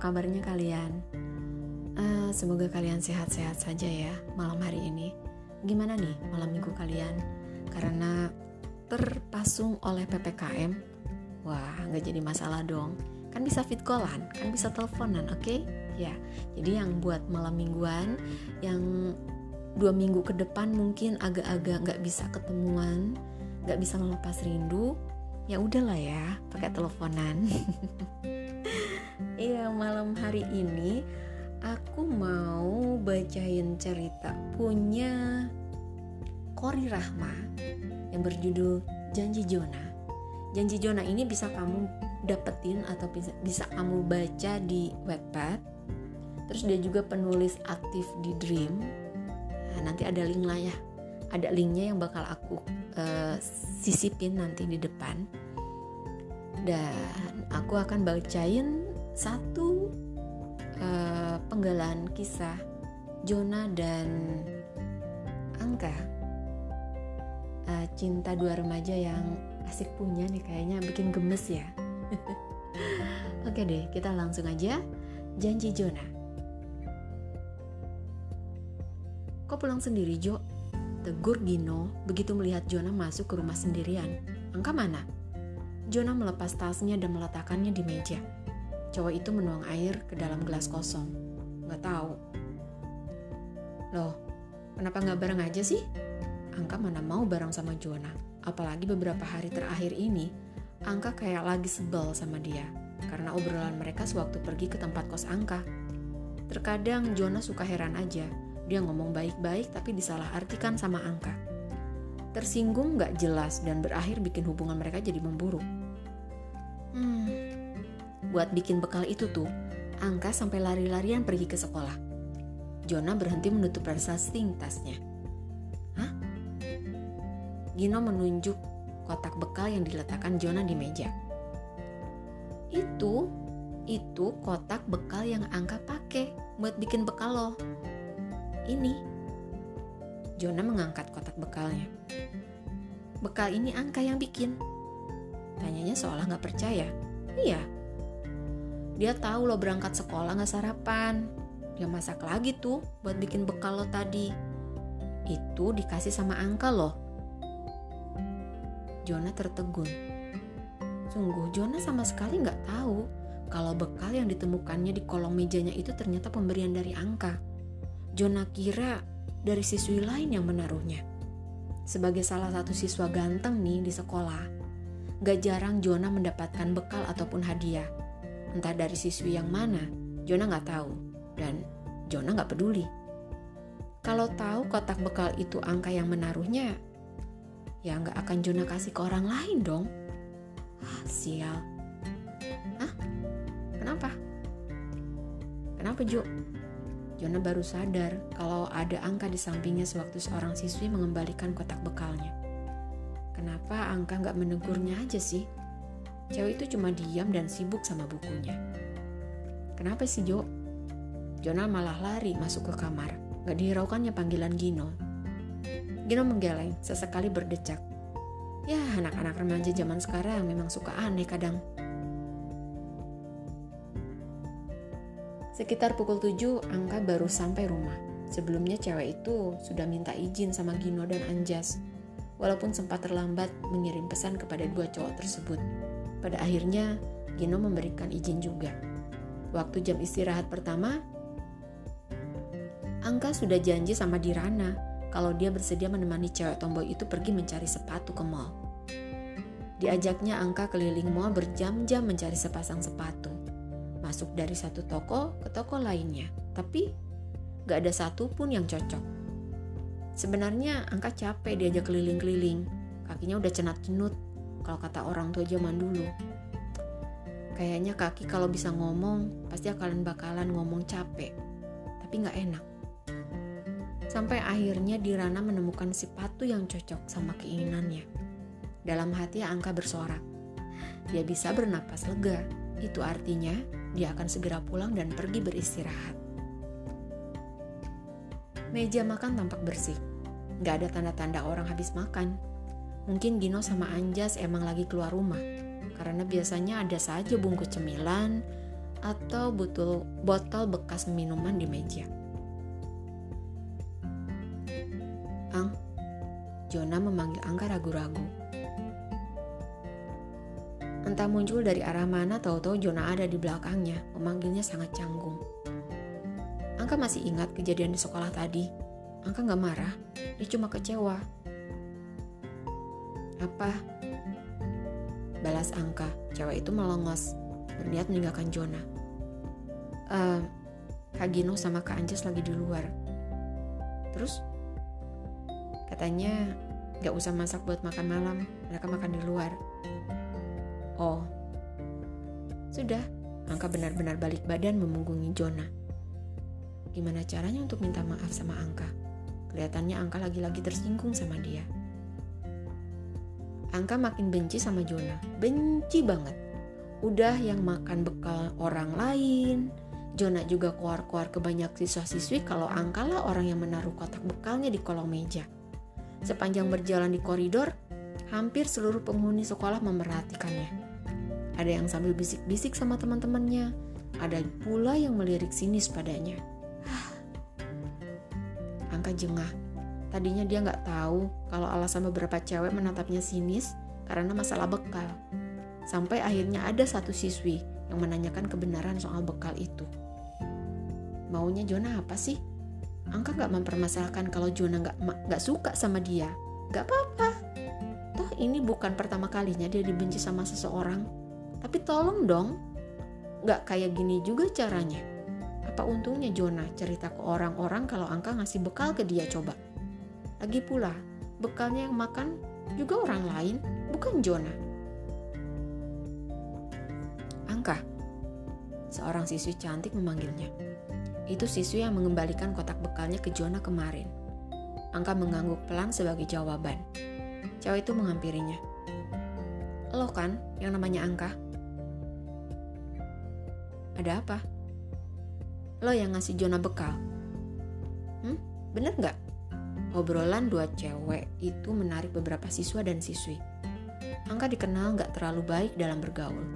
kabarnya kalian? Uh, semoga kalian sehat-sehat saja ya malam hari ini. Gimana nih malam minggu kalian? Karena terpasung oleh PPKM, wah nggak jadi masalah dong. Kan bisa fit callan, kan bisa teleponan, oke? Okay? Ya, jadi yang buat malam mingguan, yang dua minggu ke depan mungkin agak-agak nggak bisa ketemuan, nggak bisa melepas rindu, ya udahlah ya, pakai teleponan. Iya, malam hari ini aku mau bacain cerita punya Kori Rahma yang berjudul Janji Jona. Janji Jona ini bisa kamu dapetin atau bisa, bisa kamu baca di Wattpad. Terus dia juga penulis aktif di Dream. Nah, nanti ada link lah ya. Ada linknya yang bakal aku uh, sisipin nanti di depan. Dan aku akan bacain satu uh, penggalan kisah Jona dan Angka. Uh, cinta dua remaja yang asik punya nih kayaknya bikin gemes ya. Oke deh kita langsung aja. Janji Jona. Kok pulang sendiri Jo. Tegur Gino begitu melihat Jona masuk ke rumah sendirian. Angka mana? Jona melepas tasnya dan meletakkannya di meja Cowok itu menuang air ke dalam gelas kosong. Gak tahu. Loh, kenapa gak bareng aja sih? Angka mana mau bareng sama Jona. Apalagi beberapa hari terakhir ini, Angka kayak lagi sebel sama dia. Karena obrolan mereka sewaktu pergi ke tempat kos Angka. Terkadang Jona suka heran aja. Dia ngomong baik-baik tapi disalahartikan sama Angka. Tersinggung gak jelas dan berakhir bikin hubungan mereka jadi memburuk. Hmm, Buat bikin bekal itu tuh, Angka sampai lari-larian pergi ke sekolah. Jona berhenti menutup rasa sting tasnya. Hah? Gino menunjuk kotak bekal yang diletakkan Jona di meja. Itu, itu kotak bekal yang Angka pakai buat bikin bekal lo. Ini. Jona mengangkat kotak bekalnya. Bekal ini Angka yang bikin. Tanyanya seolah nggak percaya. Iya, dia tahu lo berangkat sekolah gak sarapan. Dia masak lagi tuh buat bikin bekal lo tadi. Itu dikasih sama Angka loh. Jona tertegun. Sungguh Jona sama sekali nggak tahu kalau bekal yang ditemukannya di kolong mejanya itu ternyata pemberian dari Angka. Jona kira dari siswi lain yang menaruhnya. Sebagai salah satu siswa ganteng nih di sekolah, gak jarang Jona mendapatkan bekal ataupun hadiah entah dari siswi yang mana, Jona nggak tahu, dan Jona nggak peduli. Kalau tahu kotak bekal itu angka yang menaruhnya, ya nggak akan Jona kasih ke orang lain dong. Ah, sial. Hah? Kenapa? Kenapa Jo? Jona baru sadar kalau ada angka di sampingnya sewaktu seorang siswi mengembalikan kotak bekalnya. Kenapa angka nggak menegurnya aja sih? Cewek itu cuma diam dan sibuk sama bukunya. Kenapa sih Jo? Jonal malah lari masuk ke kamar. Gak dihiraukannya panggilan Gino. Gino menggeleng, sesekali berdecak. Ya, anak-anak remaja zaman sekarang memang suka aneh kadang. Sekitar pukul 7, Angka baru sampai rumah. Sebelumnya cewek itu sudah minta izin sama Gino dan Anjas, walaupun sempat terlambat mengirim pesan kepada dua cowok tersebut. Pada akhirnya, Gino memberikan izin juga. Waktu jam istirahat pertama, Angka sudah janji sama Dirana kalau dia bersedia menemani cewek tomboy itu pergi mencari sepatu ke mall. Diajaknya Angka keliling mall berjam-jam mencari sepasang sepatu. Masuk dari satu toko ke toko lainnya, tapi gak ada satupun yang cocok. Sebenarnya Angka capek diajak keliling-keliling, kakinya udah cenat-cenut kalau kata orang tua zaman dulu. Kayaknya kaki kalau bisa ngomong, pasti akan bakalan ngomong capek, tapi nggak enak. Sampai akhirnya Dirana menemukan sepatu yang cocok sama keinginannya. Dalam hati Angka bersorak. Dia bisa bernapas lega. Itu artinya dia akan segera pulang dan pergi beristirahat. Meja makan tampak bersih. Gak ada tanda-tanda orang habis makan. Mungkin Gino sama Anjas emang lagi keluar rumah, karena biasanya ada saja bungkus cemilan, atau botol, botol bekas minuman di meja. Ang, Jona memanggil Angka ragu-ragu. Entah muncul dari arah mana tahu-tahu Jona ada di belakangnya, memanggilnya sangat canggung. Angka masih ingat kejadian di sekolah tadi. Angka gak marah, dia cuma kecewa. Apa? Balas Angka, cewek itu melongos, berniat meninggalkan Jona. Uh, Kak Gino sama Kak Anjas lagi di luar. Terus? Katanya gak usah masak buat makan malam, mereka makan di luar. Oh, sudah, Angka benar-benar balik badan memunggungi Jona. Gimana caranya untuk minta maaf sama Angka? Kelihatannya Angka lagi-lagi tersinggung sama dia. Angka makin benci sama Jona, benci banget. Udah yang makan bekal orang lain, Jona juga keluar-keluar ke banyak siswa-siswi kalau Angka lah orang yang menaruh kotak bekalnya di kolong meja. Sepanjang berjalan di koridor, hampir seluruh penghuni sekolah memerhatikannya. Ada yang sambil bisik-bisik sama teman-temannya. Ada pula yang melirik sinis padanya. Angka jengah. Tadinya dia nggak tahu kalau alasan beberapa cewek menatapnya sinis karena masalah bekal. Sampai akhirnya ada satu siswi yang menanyakan kebenaran soal bekal itu. Maunya Jona apa sih? Angka nggak mempermasalahkan kalau Jona nggak nggak suka sama dia. Gak apa-apa. Toh ini bukan pertama kalinya dia dibenci sama seseorang. Tapi tolong dong, gak kayak gini juga caranya. Apa untungnya Jona cerita ke orang-orang kalau Angka ngasih bekal ke dia coba? Lagi pula, bekalnya yang makan juga orang lain, bukan Jona. Angka, seorang siswi cantik memanggilnya. Itu siswi yang mengembalikan kotak bekalnya ke Jona kemarin. Angka mengangguk pelan sebagai jawaban. Cewek itu menghampirinya. Lo kan yang namanya Angka? Ada apa? Lo yang ngasih Jona bekal? Hmm? Bener nggak? Obrolan dua cewek itu menarik beberapa siswa dan siswi. Angka dikenal nggak terlalu baik dalam bergaul.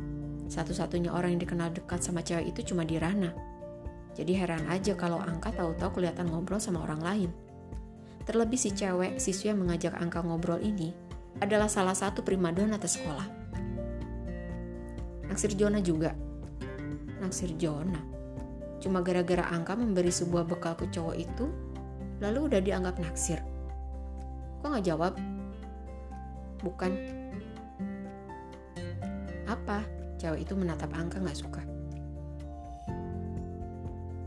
Satu-satunya orang yang dikenal dekat sama cewek itu cuma Dirana. Jadi heran aja kalau Angka tahu-tahu kelihatan ngobrol sama orang lain. Terlebih si cewek siswi yang mengajak Angka ngobrol ini adalah salah satu primadona sekolah. Naksir Jona juga naksir Jona. Cuma gara-gara Angka memberi sebuah bekal ke cowok itu, lalu udah dianggap naksir. Kok nggak jawab? Bukan. Apa? Cewek itu menatap Angka nggak suka.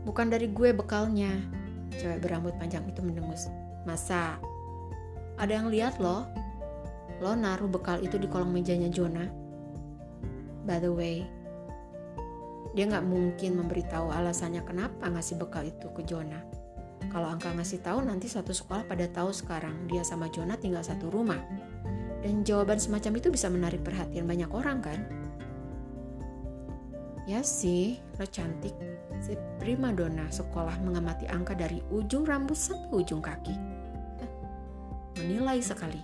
Bukan dari gue bekalnya. Cewek berambut panjang itu mendengus. Masa? Ada yang lihat loh. Lo naruh bekal itu di kolong mejanya Jona. By the way, dia nggak mungkin memberitahu alasannya kenapa ngasih bekal itu ke Jona. Kalau Angka ngasih tahu nanti satu sekolah pada tahu sekarang dia sama Jona tinggal satu rumah. Dan jawaban semacam itu bisa menarik perhatian banyak orang kan? Ya sih, lo cantik. Si prima dona sekolah mengamati Angka dari ujung rambut sampai ujung kaki. Menilai sekali.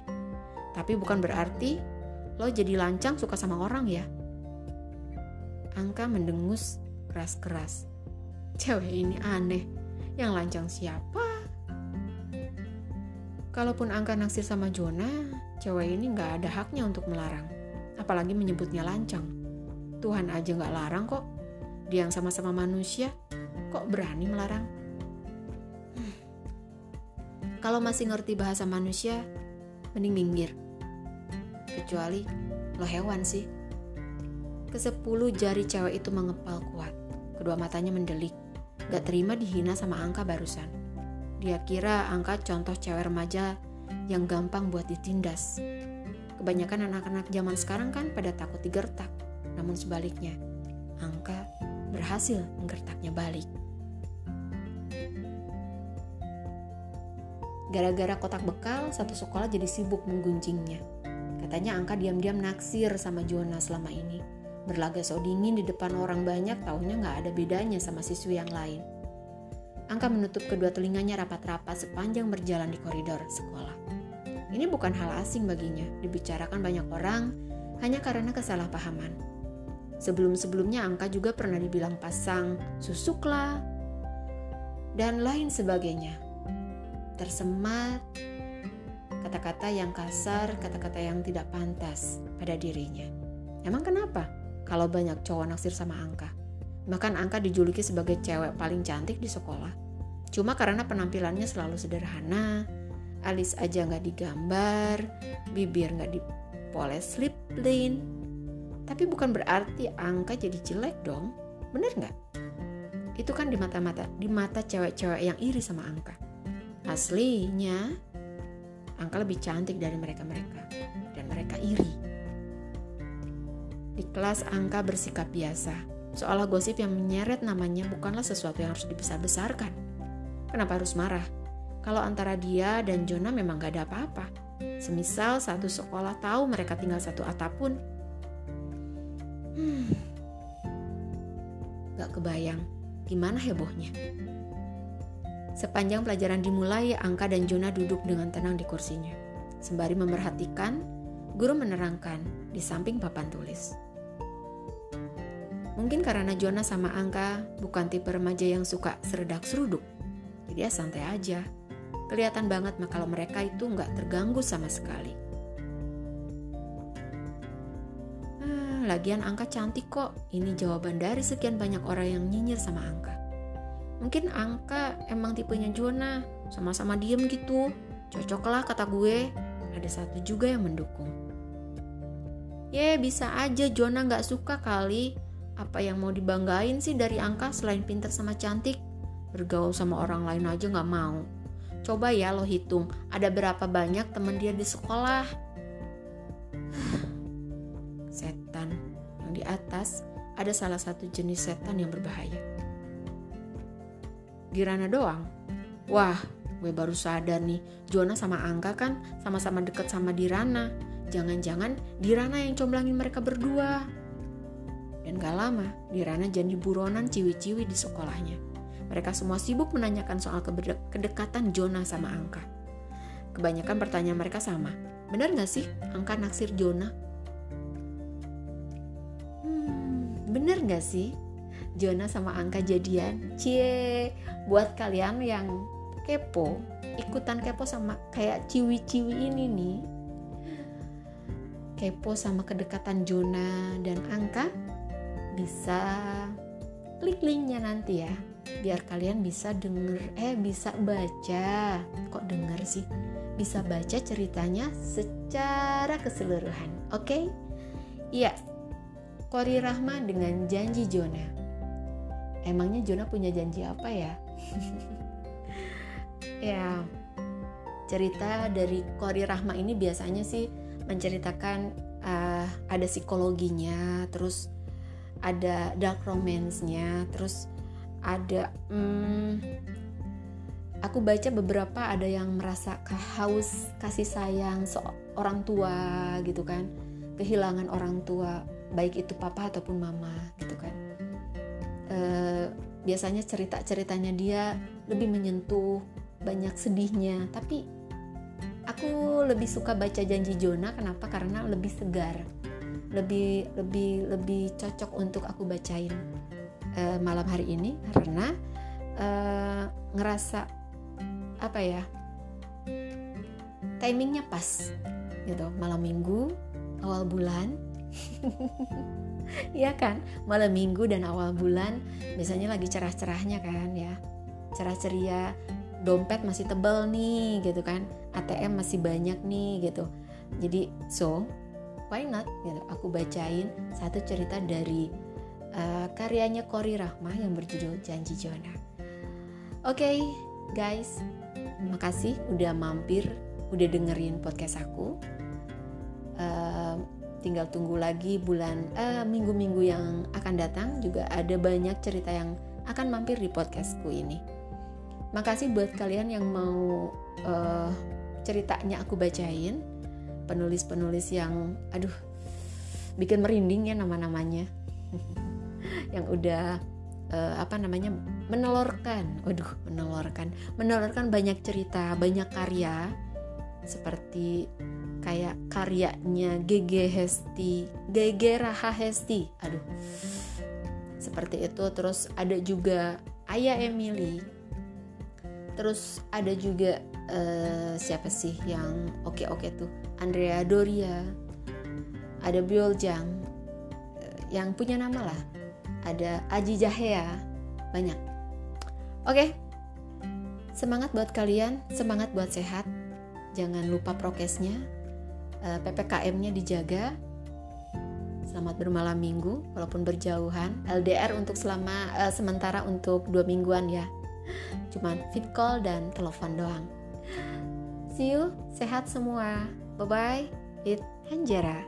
Tapi bukan berarti lo jadi lancang suka sama orang ya. Angka mendengus keras-keras. Cewek ini aneh. Yang lancang siapa? Kalaupun Angka naksir sama Jona, cewek ini nggak ada haknya untuk melarang. Apalagi menyebutnya lancang. Tuhan aja nggak larang kok. Dia yang sama-sama manusia, kok berani melarang? Hmm. Kalau masih ngerti bahasa manusia, mending minggir. Kecuali lo hewan sih. Kesepuluh jari cewek itu mengepal kuat. Kedua matanya mendelik. Gak terima dihina sama Angka barusan. Dia kira Angka contoh cewek remaja yang gampang buat ditindas. Kebanyakan anak-anak zaman sekarang kan pada takut digertak. Namun sebaliknya, Angka berhasil menggertaknya balik. Gara-gara kotak bekal, satu sekolah jadi sibuk menggunjingnya. Katanya Angka diam-diam naksir sama Jona selama ini. Berlaga so dingin di depan orang banyak tahunya nggak ada bedanya sama siswi yang lain. Angka menutup kedua telinganya rapat-rapat sepanjang berjalan di koridor sekolah. Ini bukan hal asing baginya, dibicarakan banyak orang hanya karena kesalahpahaman. Sebelum-sebelumnya Angka juga pernah dibilang pasang susuk lah, dan lain sebagainya. Tersemat kata-kata yang kasar, kata-kata yang tidak pantas pada dirinya. Emang kenapa kalau banyak cowok naksir sama Angka? Bahkan Angka dijuluki sebagai cewek paling cantik di sekolah. Cuma karena penampilannya selalu sederhana, alis aja nggak digambar, bibir nggak dipoles lip lint, tapi bukan berarti angka jadi jelek dong. Bener nggak? Itu kan di mata-mata, di mata cewek-cewek yang iri sama angka. Aslinya, angka lebih cantik dari mereka-mereka. Dan mereka iri. Di kelas angka bersikap biasa. Seolah gosip yang menyeret namanya bukanlah sesuatu yang harus dibesar-besarkan. Kenapa harus marah? Kalau antara dia dan Jonah memang gak ada apa-apa. Semisal satu sekolah tahu mereka tinggal satu atap pun, Hmm. Gak kebayang gimana hebohnya. Sepanjang pelajaran dimulai, Angka dan Jona duduk dengan tenang di kursinya. Sembari memerhatikan, guru menerangkan di samping papan tulis. Mungkin karena Jona sama Angka bukan tipe remaja yang suka seredak seruduk. Jadi ya santai aja. Kelihatan banget kalau mereka itu nggak terganggu sama sekali. lagian Angka cantik kok. Ini jawaban dari sekian banyak orang yang nyinyir sama Angka. Mungkin Angka emang tipenya Jona, sama-sama diem gitu. Cocoklah kata gue. Ada satu juga yang mendukung. Ye, bisa aja Jona gak suka kali. Apa yang mau dibanggain sih dari Angka selain pinter sama cantik? Bergaul sama orang lain aja gak mau. Coba ya lo hitung, ada berapa banyak temen dia di sekolah? setan. Yang di atas ada salah satu jenis setan yang berbahaya. Girana doang. Wah, gue baru sadar nih, Jona sama Angga kan sama-sama deket sama Dirana. Jangan-jangan Dirana yang comblangin mereka berdua. Dan gak lama, Dirana jadi buronan ciwi-ciwi di sekolahnya. Mereka semua sibuk menanyakan soal kedekatan Jona sama Angka. Kebanyakan pertanyaan mereka sama. Benar gak sih Angka naksir Jona? Bener gak sih? Jona sama Angka jadian? Cie, buat kalian yang kepo, ikutan kepo sama kayak ciwi-ciwi ini nih. Kepo sama kedekatan Jona dan Angka, bisa klik linknya nanti ya biar kalian bisa denger eh bisa baca kok denger sih bisa baca ceritanya secara keseluruhan oke okay? iya Kori Rahma dengan janji Jona. Emangnya Jona punya janji apa ya? ya, cerita dari Kori Rahma ini biasanya sih menceritakan uh, ada psikologinya, terus ada dark romance-nya, terus ada hmm, aku baca beberapa ada yang merasa haus kasih sayang seorang tua gitu kan. Kehilangan orang tua baik itu papa ataupun mama gitu kan. E, biasanya cerita ceritanya dia lebih menyentuh banyak sedihnya. Tapi aku lebih suka baca janji Jona kenapa? Karena lebih segar lebih lebih lebih cocok untuk aku bacain e, malam hari ini karena e, ngerasa apa ya timingnya pas gitu malam minggu awal bulan Iya kan, malam minggu dan awal bulan biasanya lagi cerah-cerahnya kan ya. Cerah ceria, dompet masih tebal nih gitu kan. ATM masih banyak nih gitu. Jadi so, why not gitu. Aku bacain satu cerita dari uh, karyanya Kori Rahma yang berjudul Janji Jona. Oke, okay, guys. Terima kasih udah mampir, udah dengerin podcast aku. Uh, tinggal tunggu lagi bulan eh, minggu-minggu yang akan datang juga ada banyak cerita yang akan mampir di podcastku ini. Makasih buat kalian yang mau uh, ceritanya aku bacain, penulis-penulis yang aduh bikin merinding ya nama-namanya, yang udah uh, apa namanya menelorkan, waduh menelorkan, menelorkan banyak cerita, banyak karya. Seperti kayak karyanya GG Hesti GG Raha Hesti. Aduh. Seperti itu. Terus ada juga Ayah Emily. Terus ada juga uh, siapa sih yang oke oke tuh Andrea Doria ada Bioljang uh, yang punya nama lah. Ada Aji Jahea banyak. Oke okay. semangat buat kalian semangat buat sehat. Jangan lupa prokesnya eh, ppkm-nya dijaga. Selamat bermalam minggu walaupun berjauhan. LDR untuk selama uh, sementara untuk dua mingguan ya. Cuman fit call dan telepon doang. See you sehat semua bye bye it Hanjara